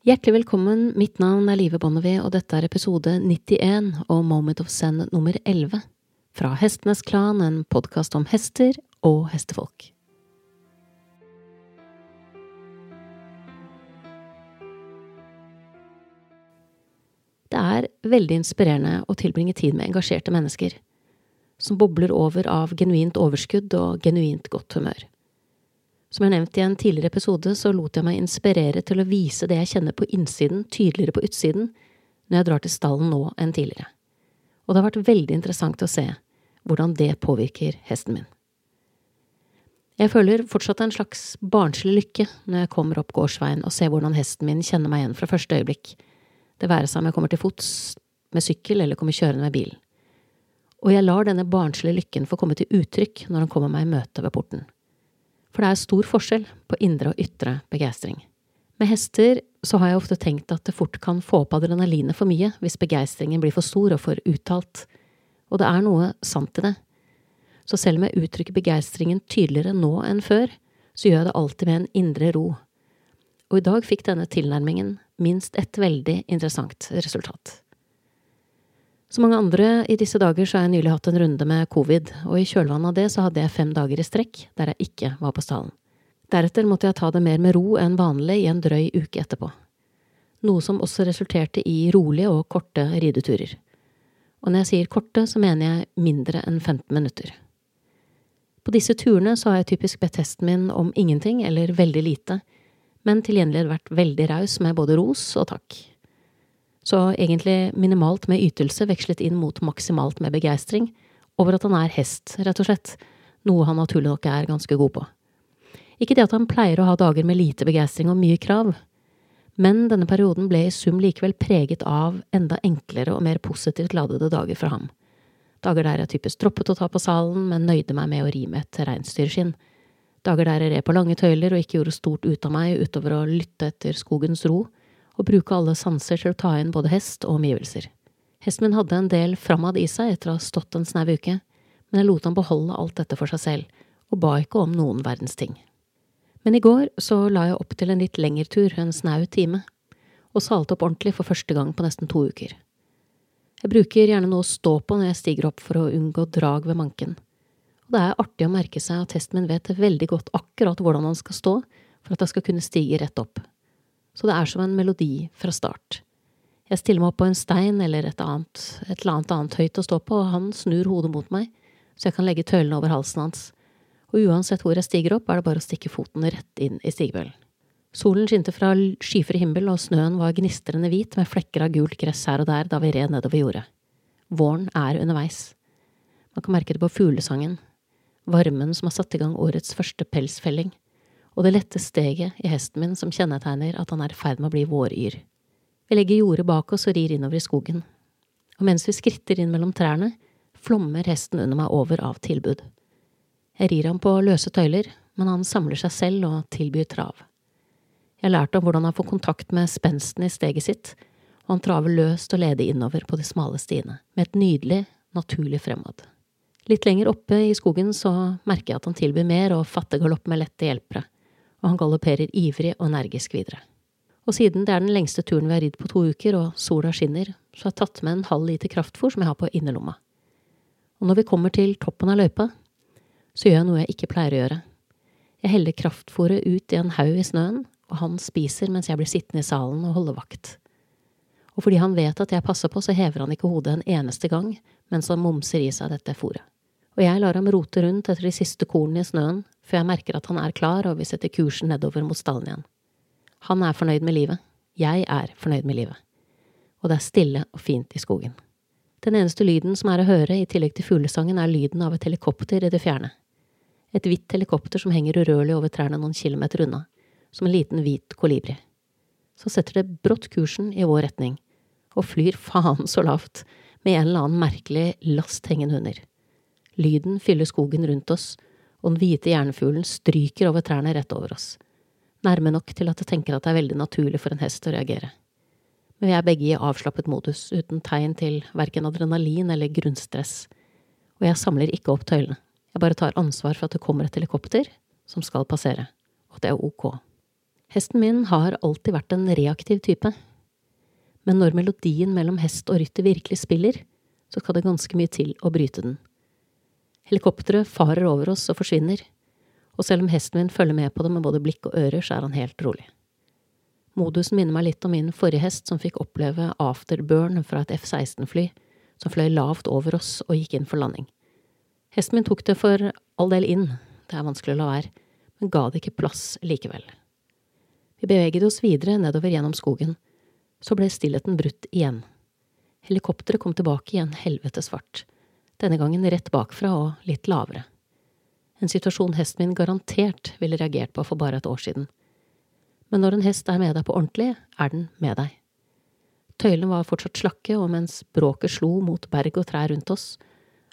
Hjertelig velkommen, mitt navn er Live Bonnevie, og dette er episode 91 og Moment of Zen nummer 11 fra Hestenes Klan, en podkast om hester og hestefolk. Det er veldig inspirerende å tilbringe tid med engasjerte mennesker, som bobler over av genuint overskudd og genuint godt humør. Som jeg nevnte i en tidligere episode, så lot jeg meg inspirere til å vise det jeg kjenner på innsiden, tydeligere på utsiden, når jeg drar til stallen nå enn tidligere. Og det har vært veldig interessant å se hvordan det påvirker hesten min. Jeg føler fortsatt en slags barnslig lykke når jeg kommer opp gårdsveien og ser hvordan hesten min kjenner meg igjen fra første øyeblikk, det være seg om jeg kommer til fots, med sykkel eller kommer kjørende med bil. Og jeg lar denne barnslige lykken få komme til uttrykk når han kommer meg i møte ved porten for det er stor forskjell på indre og ytre begeistring. Med hester så har jeg ofte tenkt at det fort kan få opp adrenalinet for mye hvis begeistringen blir for stor og for uttalt, og det er noe sant i det. Så selv om jeg uttrykker begeistringen tydeligere nå enn før, så gjør jeg det alltid med en indre ro. Og i dag fikk denne tilnærmingen minst et veldig interessant resultat. Som mange andre i disse dager så har jeg nylig hatt en runde med covid, og i kjølvannet av det så hadde jeg fem dager i strekk der jeg ikke var på stallen. Deretter måtte jeg ta det mer med ro enn vanlig i en drøy uke etterpå. Noe som også resulterte i rolige og korte rideturer. Og når jeg sier korte, så mener jeg mindre enn 15 minutter. På disse turene så har jeg typisk bedt hesten min om ingenting eller veldig lite, men til gjengjeld vært veldig raus med både ros og takk. Så egentlig minimalt med ytelse vekslet inn mot maksimalt med begeistring over at han er hest, rett og slett, noe han naturlig nok er ganske god på. Ikke det at han pleier å ha dager med lite begeistring og mye krav, men denne perioden ble i sum likevel preget av enda enklere og mer positivt ladede dager for ham. Dager der jeg typisk droppet å ta på salen, men nøyde meg med å ri med et reinsdyrskinn. Dager der jeg red på lange tøyler og ikke gjorde stort ut av meg utover å lytte etter skogens ro og bruke alle sanser til å ta inn både hest og omgivelser. Hesten min hadde en del framad i seg etter å ha stått en snau uke, men jeg lot han beholde alt dette for seg selv, og ba ikke om noen verdens ting. Men i går så la jeg opp til en litt lengre tur, en snau time, og salte opp ordentlig for første gang på nesten to uker. Jeg bruker gjerne noe å stå på når jeg stiger opp for å unngå drag ved manken, og det er artig å merke seg at hesten min vet veldig godt akkurat hvordan han skal stå for at jeg skal kunne stige rett opp så det er som en melodi fra start. Jeg stiller meg opp på en stein eller et, annet, et eller annet annet høyt å stå på, og han snur hodet mot meg, så jeg kan legge tøylene over halsen hans, og uansett hvor jeg stiger opp, er det bare å stikke foten rett inn i stigbøylen. Solen skinte fra skyfri himmel, og snøen var gnistrende hvit med flekker av gult gress her og der da vi red nedover jordet. Våren er underveis. Man kan merke det på fuglesangen, varmen som har satt i gang årets første pelsfelling, og det lette steget i hesten min som kjennetegner at han er i ferd med å bli våryr. Vi legger jordet bak oss og rir innover i skogen, og mens vi skritter inn mellom trærne, flommer hesten under meg over av tilbud. Jeg rir ham på løse tøyler, men han samler seg selv og tilbyr trav. Jeg har lært ham hvordan han får kontakt med spensten i steget sitt, og han traver løst og ledig innover på de smale stiene, med et nydelig, naturlig fremad. Litt lenger oppe i skogen så merker jeg at han tilbyr mer og fatter galopp med lette hjelpere og han galopperer ivrig og energisk videre. Og siden det er den lengste turen vi har ridd på to uker, og sola skinner, så har jeg tatt med en halv liter kraftfôr som jeg har på innerlomma. Og når vi kommer til toppen av løypa, så gjør jeg noe jeg ikke pleier å gjøre. Jeg heller kraftfôret ut i en haug i snøen, og han spiser mens jeg blir sittende i salen og holde vakt. Og fordi han vet at jeg passer på, så hever han ikke hodet en eneste gang mens han momser i seg dette fôret. Og jeg lar ham rote rundt etter de siste kornene i snøen for jeg merker at han er klar og vi setter kursen nedover mot stallen igjen. Han er fornøyd med livet. Jeg er fornøyd med livet. Og det er stille og fint i skogen. Den eneste lyden som er å høre, i tillegg til fuglesangen, er lyden av et helikopter i det fjerne. Et hvitt helikopter som henger urørlig over trærne noen kilometer unna, som en liten hvit kolibri. Så setter det brått kursen i vår retning, og flyr faen så lavt, med en eller annen merkelig last hengende under. Lyden fyller skogen rundt oss, og den hvite jernfuglen stryker over trærne rett over oss, nærme nok til at jeg tenker at det er veldig naturlig for en hest å reagere. Men vi er begge i avslappet modus, uten tegn til verken adrenalin eller grunnstress, og jeg samler ikke opp tøylene, jeg bare tar ansvar for at det kommer et helikopter som skal passere, og at det er ok. Hesten min har alltid vært en reaktiv type, men når melodien mellom hest og rytter virkelig spiller, så skal det ganske mye til å bryte den. Helikopteret farer over oss og forsvinner, og selv om hesten min følger med på det med både blikk og ører, så er han helt rolig. Modusen minner meg litt om min forrige hest som fikk oppleve afterburn fra et F-16-fly som fløy lavt over oss og gikk inn for landing. Hesten min tok det for all del inn, det er vanskelig å la være, men ga det ikke plass likevel. Vi beveget oss videre nedover gjennom skogen. Så ble stillheten brutt igjen. Helikopteret kom tilbake i en helvetes fart, denne gangen rett bakfra og litt lavere. En situasjon hesten min garantert ville reagert på for bare et år siden. Men når en hest er med deg på ordentlig, er den med deg. Tøylene var fortsatt slakke, og mens bråket slo mot berg og trær rundt oss,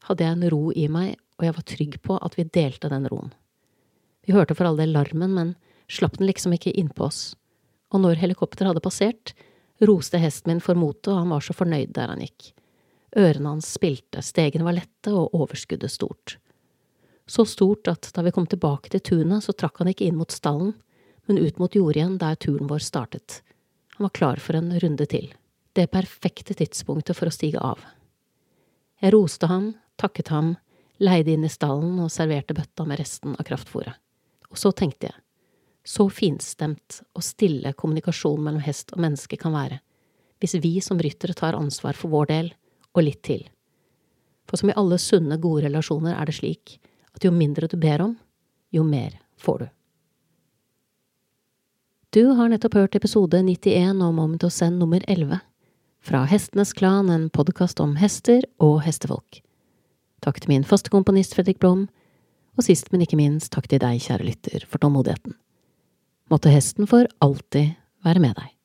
hadde jeg en ro i meg, og jeg var trygg på at vi delte den roen. Vi hørte for all del larmen, men slapp den liksom ikke innpå oss, og når helikopteret hadde passert, roste hesten min for motet, og han var så fornøyd der han gikk. Ørene hans spilte, stegene var lette og overskuddet stort. Så stort at da vi kom tilbake til tunet, så trakk han ikke inn mot stallen, men ut mot jordet igjen der turen vår startet. Han var klar for en runde til. Det perfekte tidspunktet for å stige av. Jeg roste ham, takket ham, leide inn i stallen og serverte bøtta med resten av kraftfôret. Og så tenkte jeg, så finstemt og stille kommunikasjon mellom hest og menneske kan være, hvis vi som ryttere tar ansvar for vår del, og litt til. For som i alle sunne, gode relasjoner er det slik at jo mindre du ber om, jo mer får du. Du har nettopp hørt episode 91 om Omtosen nummer 11, fra Hestenes Klan, en podkast om hester og hestefolk. Takk til min faste komponist Fredrik Blom, og sist, men ikke minst, takk til deg, kjære lytter, for tålmodigheten måtte hesten for alltid være med deg.